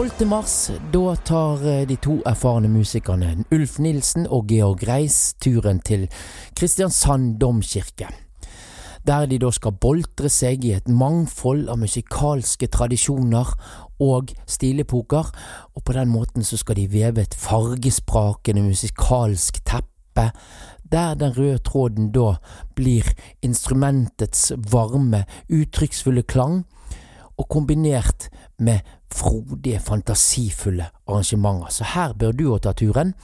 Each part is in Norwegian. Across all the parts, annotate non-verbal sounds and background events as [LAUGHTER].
12. mars, da tar eh, de to erfarne musikerne Ulf Nilsen og Georg Reis turen til Kristiansand domkirke. Der de da skal boltre seg i et mangfold av musikalske tradisjoner og stilepoker, og på den måten så skal de veve et fargesprakende musikalsk teppe, der den røde tråden da blir instrumentets varme, uttrykksfulle klang, og kombinert med frodige, fantasifulle arrangementer. Så her bør du òg ta turen.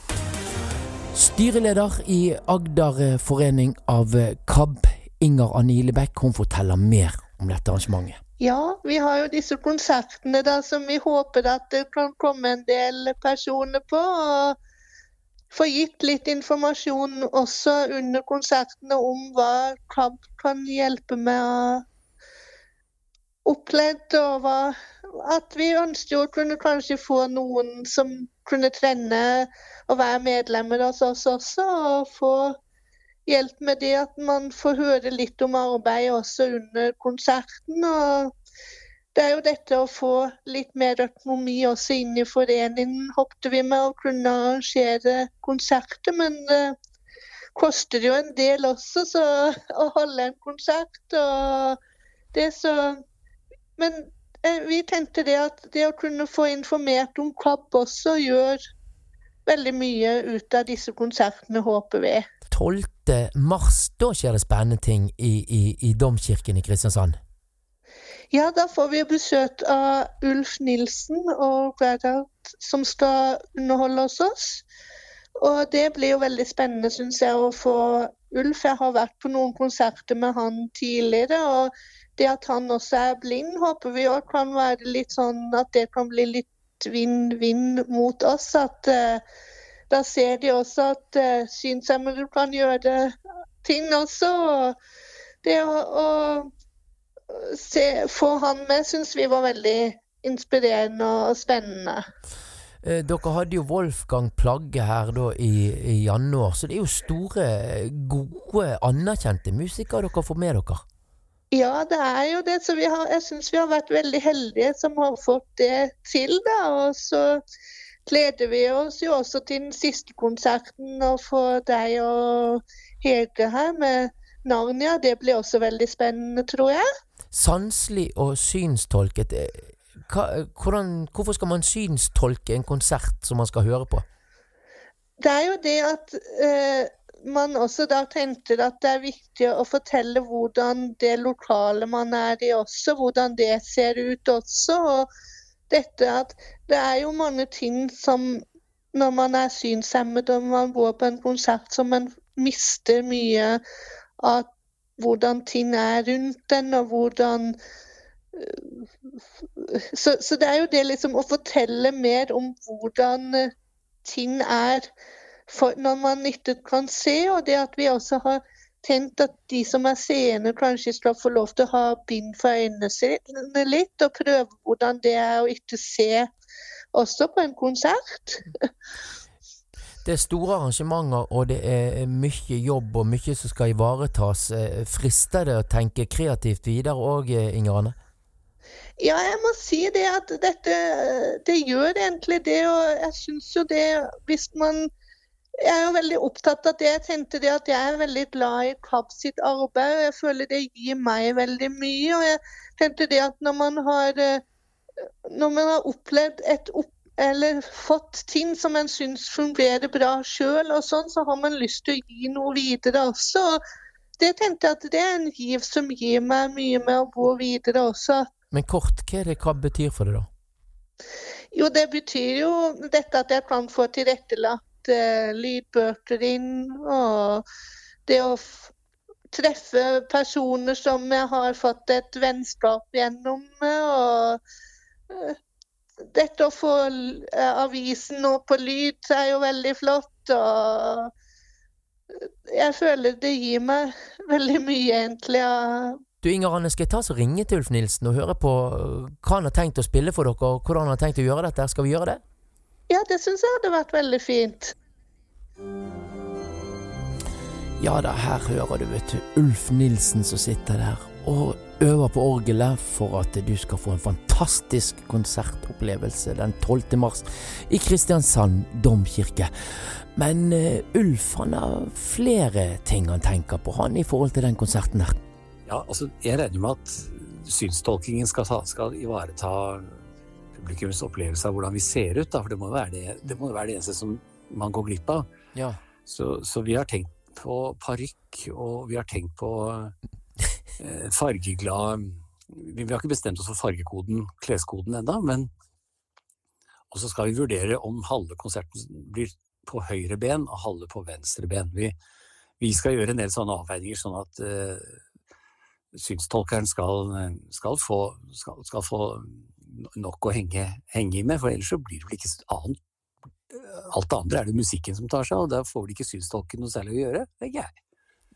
Styreleder i Agder forening av KAB, Inger Anilebekk, hun forteller mer om dette arrangementet. Ja, vi har jo disse konsertene da som vi håper at det kan komme en del personer på. og Få gitt litt informasjon også under konsertene om hva KAB kan hjelpe med opplevd, og at vi ønsket å kunne kanskje få noen som kunne trene og være medlemmer hos oss også, og få hjelp med det at man får høre litt om arbeidet også under konserten. og det er jo dette å få litt mer økonomi også inn i foreningen, håpte vi med å kunne arrangere konserter. Men det koster jo en del også så, å holde en konsert. og det så men eh, vi tenkte det at det å kunne få informert om KAB også gjør veldig mye ut av disse konsertene, håper vi. 12. mars, da skjer det spennende ting i, i, i Domkirken i Kristiansand? Ja, da får vi besøk av Ulf Nilsen og Gerhard som skal underholde hos oss. Og det blir jo veldig spennende, syns jeg, å få Ulf. Jeg har vært på noen konserter med han tidligere. og det at han også er blind, håper vi òg kan være litt sånn at det kan bli litt vinn-vinn mot oss. At uh, da ser de også at uh, synshemmede kan gjøre ting også. Og det å, å se, få han med syns vi var veldig inspirerende og spennende. Eh, dere hadde jo Wolfgang Plagge her da i, i januar, så det er jo store, gode, anerkjente musikere dere får med dere? Ja, det er jo det. Så har, jeg syns vi har vært veldig heldige som har fått det til. da, Og så gleder vi oss jo også til den siste konserten og for deg og Hege her med Narnia. Det blir også veldig spennende, tror jeg. Sanselig og synstolket. Hva, hvordan, hvorfor skal man synstolke en konsert som man skal høre på? Det er jo det at eh, man også da tenkte at det er viktig å fortelle hvordan det lokale man er i også, hvordan det ser ut også. Og dette at det er jo mange ting som når man er synshemmet og man går på en konsert, som man mister mye av hvordan ting er rundt den, og hvordan så, så, det er jo det liksom å fortelle mer om hvordan ting er for når man ikke kan se, og det at vi også har tenkt at de som er seende, kanskje skal få lov til å ha bind for øynene litt, og prøve hvordan det er å ikke se også på en konsert. [LAUGHS] Det er store arrangementer, og det er mye jobb og mye som skal ivaretas. Eh, frister det å tenke kreativt videre òg, Inger Anne? Ja, jeg må si det at dette Det gjør egentlig det, og jeg syns jo det Hvis man jeg er jo veldig opptatt av det. Jeg tenkte det at jeg er veldig glad i KAB sitt arbeid. og Jeg føler det gir meg veldig mye. Og jeg tenkte det at når man har, eh, når man har opplevd et opp, eller fått ting som man syns fungerer bra sjøl, sånn, så har man lyst til å gi noe videre også. Og det tenkte jeg at det er en giv som gir meg mye med å gå videre også. Men kort, hva er det KAB betyr for deg, da? Jo, det betyr jo dette at jeg kan få tilrettelagt uh, lydbøker inn. Og det å treffe personer som jeg har fått et vennskap gjennom. Og uh, dette å få uh, avisen nå på lyd er jo veldig flott. og jeg føler det gir meg [LAUGHS] veldig mye, egentlig. Du Inger Anne, skal jeg ta og ringe til Ulf Nilsen og høre på hva han har tenkt å spille for dere, og hvordan han har tenkt å gjøre dette? Skal vi gjøre det? Ja, det syns jeg hadde vært veldig fint. Ja da, her hører du, vet du, Ulf Nilsen som sitter der. Og øver på orgelet for at du skal få en fantastisk konsertopplevelse den 12. mars i Kristiansand domkirke. Men uh, Ulf han har flere ting han tenker på, han, i forhold til den konserten her. Ja, altså, jeg regner med at synstolkingen skal, ta, skal ivareta publikums opplevelse av hvordan vi ser ut, da, for det må være det, det, må være det eneste som man går glipp av. Ja. Så, så, vi har tenkt på parykk, og vi har tenkt på eh, fargeglad Vi har ikke bestemt oss for fargekoden, kleskoden ennå, men Og så skal vi vurdere om halve konserten blir på høyre ben og halve på venstre ben. Vi, vi skal gjøre en del sånne avveininger, sånn at eh, synstolkeren skal, skal, få, skal, skal, få, nok å henge, henge, med, for ellers så blir det vel ikke annet Alt det andre er det musikken som tar seg av, og da får vel ikke synstolken noe særlig å gjøre, tenker jeg.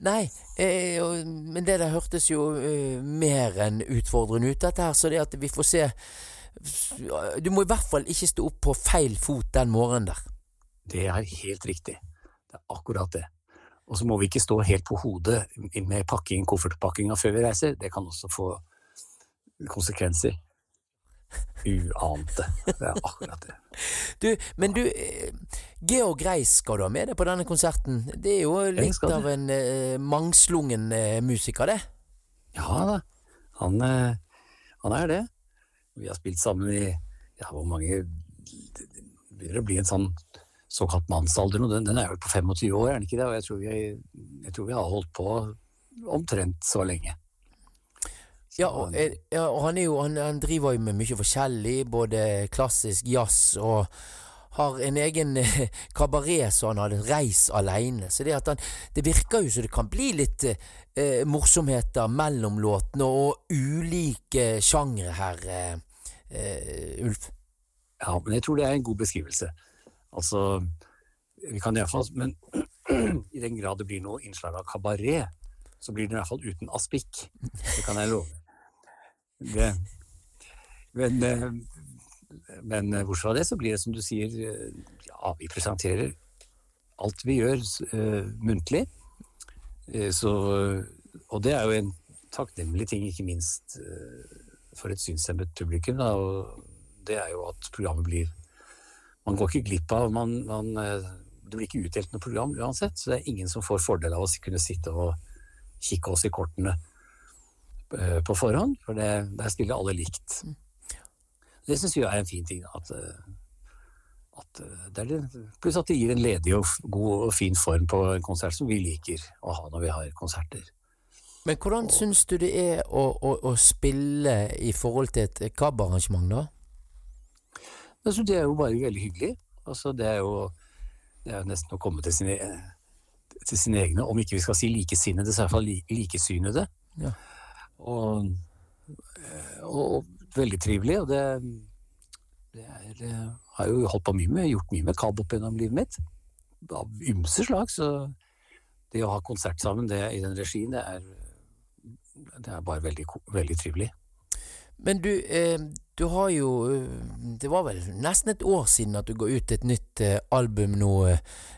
Nei, eh, men det der hørtes jo eh, mer enn utfordrende ut, dette her, så det at vi får se Du må i hvert fall ikke stå opp på feil fot den morgenen der. Det er helt riktig. Det er akkurat det. Og så må vi ikke stå helt på hodet med pakking, koffertpakkinga før vi reiser. Det kan også få konsekvenser. Uante. Det er akkurat det. Du, men du, Georg Reis skal du ha med deg på denne konserten. Det er jo litt av en uh, mangslungen uh, musiker, det? Ja da, han, uh, han, er det. Vi har spilt sammen i ja, hvor mange Det begynner å bli en sånn såkalt mannsalder nå. Den, den, er jo på 25 år, er den ikke det? Og jeg tror vi, jeg tror vi har holdt på omtrent så lenge. Ja, og, ja, og han, jo, han, han, driver jo med mye forskjellig, både klassisk jazz og har en egen kabaret så han hadde reis aleine. Så det, han, det virker jo så det kan bli litt eh, morsomheter mellom låtene og ulike sjangre her, eh, eh, Ulf. Ja, men jeg tror det er en god beskrivelse. Altså, vi kan iallfall Men [CLEARS THROAT] i den grad det blir noe innslag av kabaret, så blir det iallfall uten aspikk. Det kan jeg love. Det, men, eh, men eh, bortsett fra det, så blir det som du sier, eh, ja, vi presenterer alt vi gjør uh, muntlig. Så, og det er jo en takknemlig ting, ikke minst for et synshemmet publikum. Da, og det er jo at programmet blir Man går ikke glipp av man, man, Det blir ikke utdelt noe program uansett, så det er ingen som får fordel av å kunne sitte og kikke oss i kortene på forhånd, for det, der spiller alle likt. Mm. Det syns vi er en fin ting. At, eh, at eh, det er pluss at det gir en ledig og god og fin form på en konsert som vi liker å ha når vi har konserter. Men hvordan og, syns du det er å, å, å, spille i forhold til et KAB-arrangement, da? Altså, det er jo bare veldig hyggelig. Altså, det er jo det er nesten å komme til sine, til sine egne, om ikke vi skal si likesinnede, så i hvert fall likesynede. Ja. Og, og, veldig trivelig. Og det, det er, jeg har jo holdt på mye med, gjort mye med KAB opp gjennom livet mitt. Av ymse slag. Så det å ha konsert sammen det, i den regien, det er, det er bare veldig, veldig trivelig. Men du, eh, du har jo Det var vel nesten et år siden at du ga ut et nytt eh, album nå,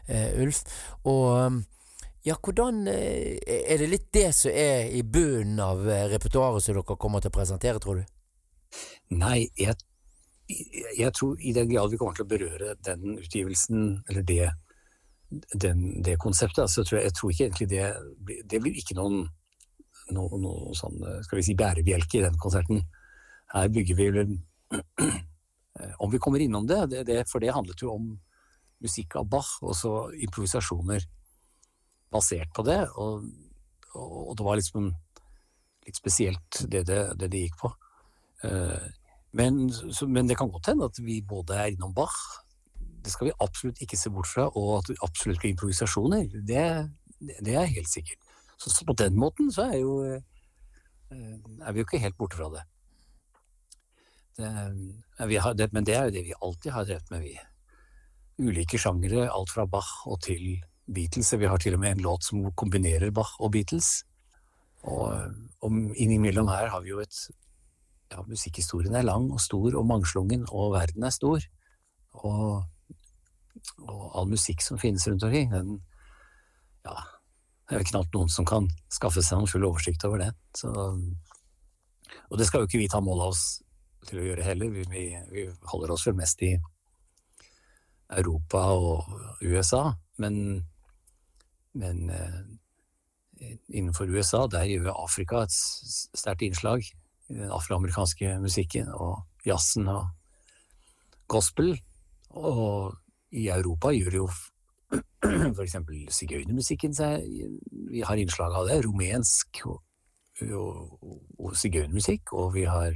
eh, Ulf. Og ja, hvordan eh, Er det litt det som er i bunnen av eh, repertoaret som dere kommer til å presentere, tror du? Nei, jeg, jeg tror i den grad vi kommer til å berøre den utgivelsen, eller det, den, det konseptet, så tror jeg, jeg tror ikke egentlig det Det blir ikke noen noe, noe sånn, skal vi si, bærebjelke i den konserten. Her bygger vi vel Om vi kommer innom det, det, det, for det handlet jo om musikk av Bach, og så improvisasjoner basert på det. Og, og det var liksom litt spesielt det det, det, det gikk på. Uh, men, men, det kan godt hende at vi både er innom Bach, det skal vi absolutt ikke se bort fra, og at vi absolutt blir improvisasjoner. Det, det, er helt sikkert. Så, så, på den måten så er, jo, uh, er vi jo ikke helt borte fra det. Har, men det er jo det vi alltid har drevet med, vi. Ulike sjangere, alt fra Bach og til Beatles. Vi har til og med en låt som kombinerer Bach og Beatles. Og, og innimellom her har vi jo et Ja, musikkhistorien er lang og stor og mangslungen, og verden er stor. Og, og all musikk som finnes rundt omkring, den Ja, det er knapt noen som kan skaffe seg en full oversikt over det. Så Og det skal jo ikke vi ta mål av oss til å gjøre heller. Vi, vi, vi holder oss vel mest i Europa og USA, men, men eh, innenfor USA, der gjør Afrika et sterkt innslag. I den afroamerikanske musikken og jazzen og gospel. Og i Europa gjør jo [CLEARS THROAT] eksempel sigøynermusikken seg Vi har innslag av det. Rumensk og, og, og sigøynermusikk. Og vi har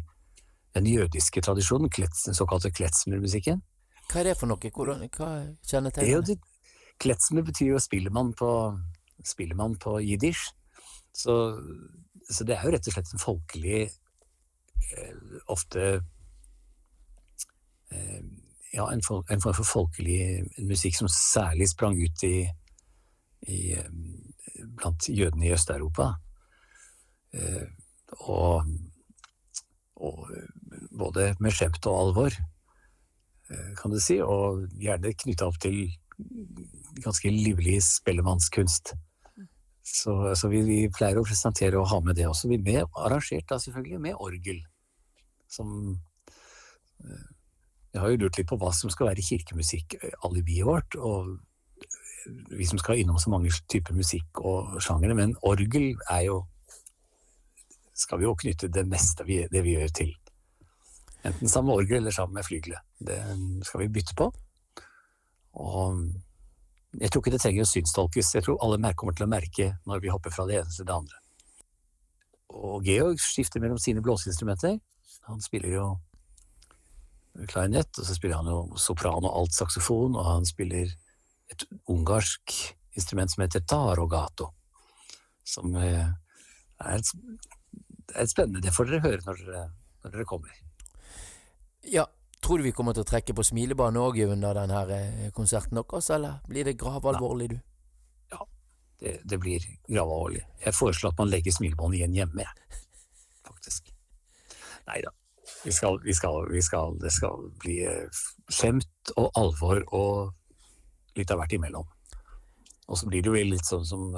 den jødiske tradisjonen, den såkalte kletsmermusikken. Hva er det for noe? Hvordan, hva kjennetegner det? Kletsmer betyr jo spillemann på, spillemann på jiddisch. Så, så, det er jo rett og slett en folkelig eh, Ofte eh, ja, en, form for folkelig musikk som særlig sprang ut i, i blant jødene i Øst-Europa. Eh, og, og, både med skjemt og alvor, eh, kan du si, og gjerne knytta opp til ganske livlig spellemannskunst. Så, så vi, vi, pleier å presentere og ha med det også. Vi med, arrangert da selvfølgelig med orgel, som eh, jeg har jo lurt litt på hva som skal være kirkemusikk-alibiet vårt. og vi som skal innom så mange typer musikk og sjangere, men orgel er jo skal vi jo knytte det meste vi, det vi gjør til. Enten sammen med orgel eller sammen med flygelet. Det skal vi bytte på. Og jeg tror ikke det trenger å synstolkes. Jeg tror alle kommer til å merke når vi hopper fra det ene til det andre. Og Georg skifter mellom sine blåseinstrumenter. Han spiller jo klarinett, og så spiller han jo sopran og alt-saksofon, og han spiller et ungarsk instrument som heter tarogato, som eh, er et, er et spennende Det får dere høre når dere, når dere kommer. Ja, Tror du vi kommer til å trekke på smilebane òg under denne eh, konserten deres, eller blir det gravalvorlig, du? Ja, det, det blir gravalvorlig. Jeg foreslår at man legger smilebåndet igjen hjemme, faktisk. Nei da. Vi skal, vi skal, vi skal, det skal bli eh, skjemt og alvor og litt av hvert imellom. Og så blir det jo litt sånn som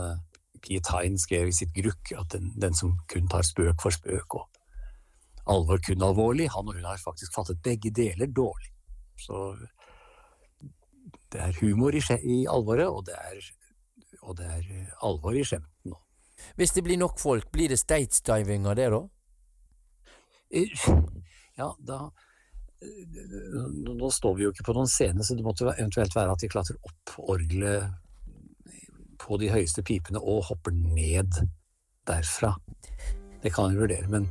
Piet Hein skrev i sitt Grukk, at den, den, som kun tar spøk for spøk og alvor kun alvorlig, han og hun har faktisk fattet begge deler dårlig. Så det er humor i, i alvoret, og det er, og det er eh, alvor i skjemten òg. Hvis det blir nok folk, blir det states-diving av det, da? Ja, da Nå står vi jo ikke på noen scene, så det måtte eventuelt være at de klatrer opp orgelet på de høyeste pipene og hopper ned derfra. Det kan vi vurdere, men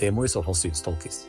det må i så fall synstolkes.